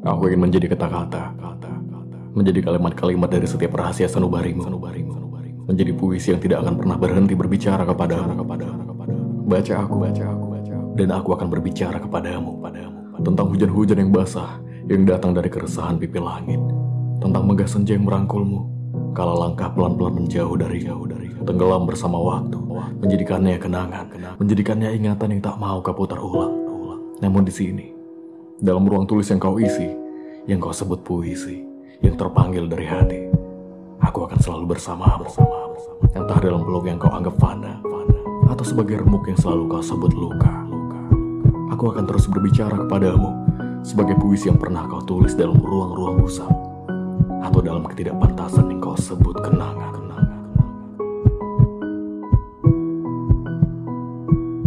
Aku ingin menjadi kata-kata, menjadi kalimat-kalimat dari setiap rahasia sanubarimu, menjadi puisi yang tidak akan pernah berhenti berbicara kepadamu. Baca aku, baca aku, dan aku akan berbicara kepadamu, padamu tentang hujan-hujan yang basah yang datang dari keresahan pipi langit, tentang megah senja yang merangkulmu, kala langkah pelan-pelan menjauh dari jauh dari tenggelam bersama waktu, menjadikannya kenangan, menjadikannya ingatan yang tak mau kau putar ulang. Namun di sini, dalam ruang tulis yang kau isi, yang kau sebut puisi, yang terpanggil dari hati, aku akan selalu bersama bersama entah dalam peluk yang kau anggap fana, atau sebagai remuk yang selalu kau sebut luka. Aku akan terus berbicara kepadamu sebagai puisi yang pernah kau tulis dalam ruang-ruang usam, atau dalam ketidakpantasan yang kau sebut kenangan.